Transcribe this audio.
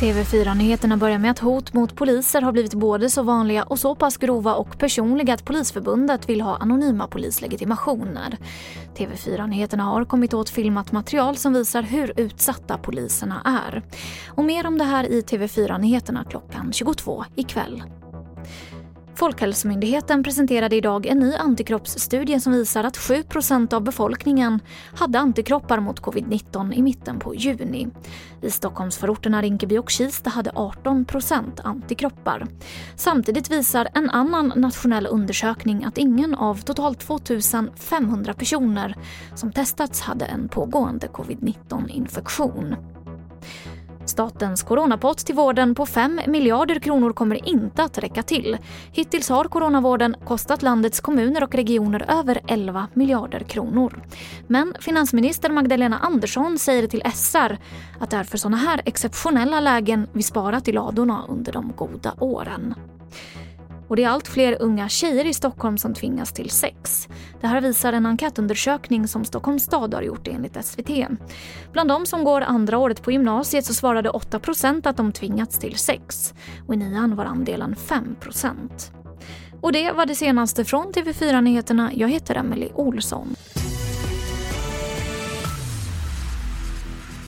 TV4-nyheterna börjar med att hot mot poliser har blivit både så vanliga och så pass grova och personliga att Polisförbundet vill ha anonyma polislegitimationer. TV4-nyheterna har kommit åt filmat material som visar hur utsatta poliserna är. Och mer om det här i TV4-nyheterna klockan 22 ikväll. Folkhälsomyndigheten presenterade idag en ny antikroppsstudie som visar att 7% av befolkningen hade antikroppar mot covid-19 i mitten på juni. I Stockholmsförorterna Rinkeby och Kista hade 18% antikroppar. Samtidigt visar en annan nationell undersökning att ingen av totalt 2 500 personer som testats hade en pågående covid-19-infektion. Statens coronapott till vården på 5 miljarder kronor kommer inte att räcka till. Hittills har coronavården kostat landets kommuner och regioner över 11 miljarder kronor. Men finansminister Magdalena Andersson säger till SR att det är för sådana här exceptionella lägen vi sparat i ladorna under de goda åren. Och det är allt fler unga tjejer i Stockholm som tvingas till sex. Det här visar en enkätundersökning som Stockholms stad har gjort enligt SVT. Bland de som går andra året på gymnasiet så svarade 8% att de tvingats till sex. Och i nian var andelen 5% Och det var det senaste från TV4 Nyheterna. Jag heter Emily Olsson.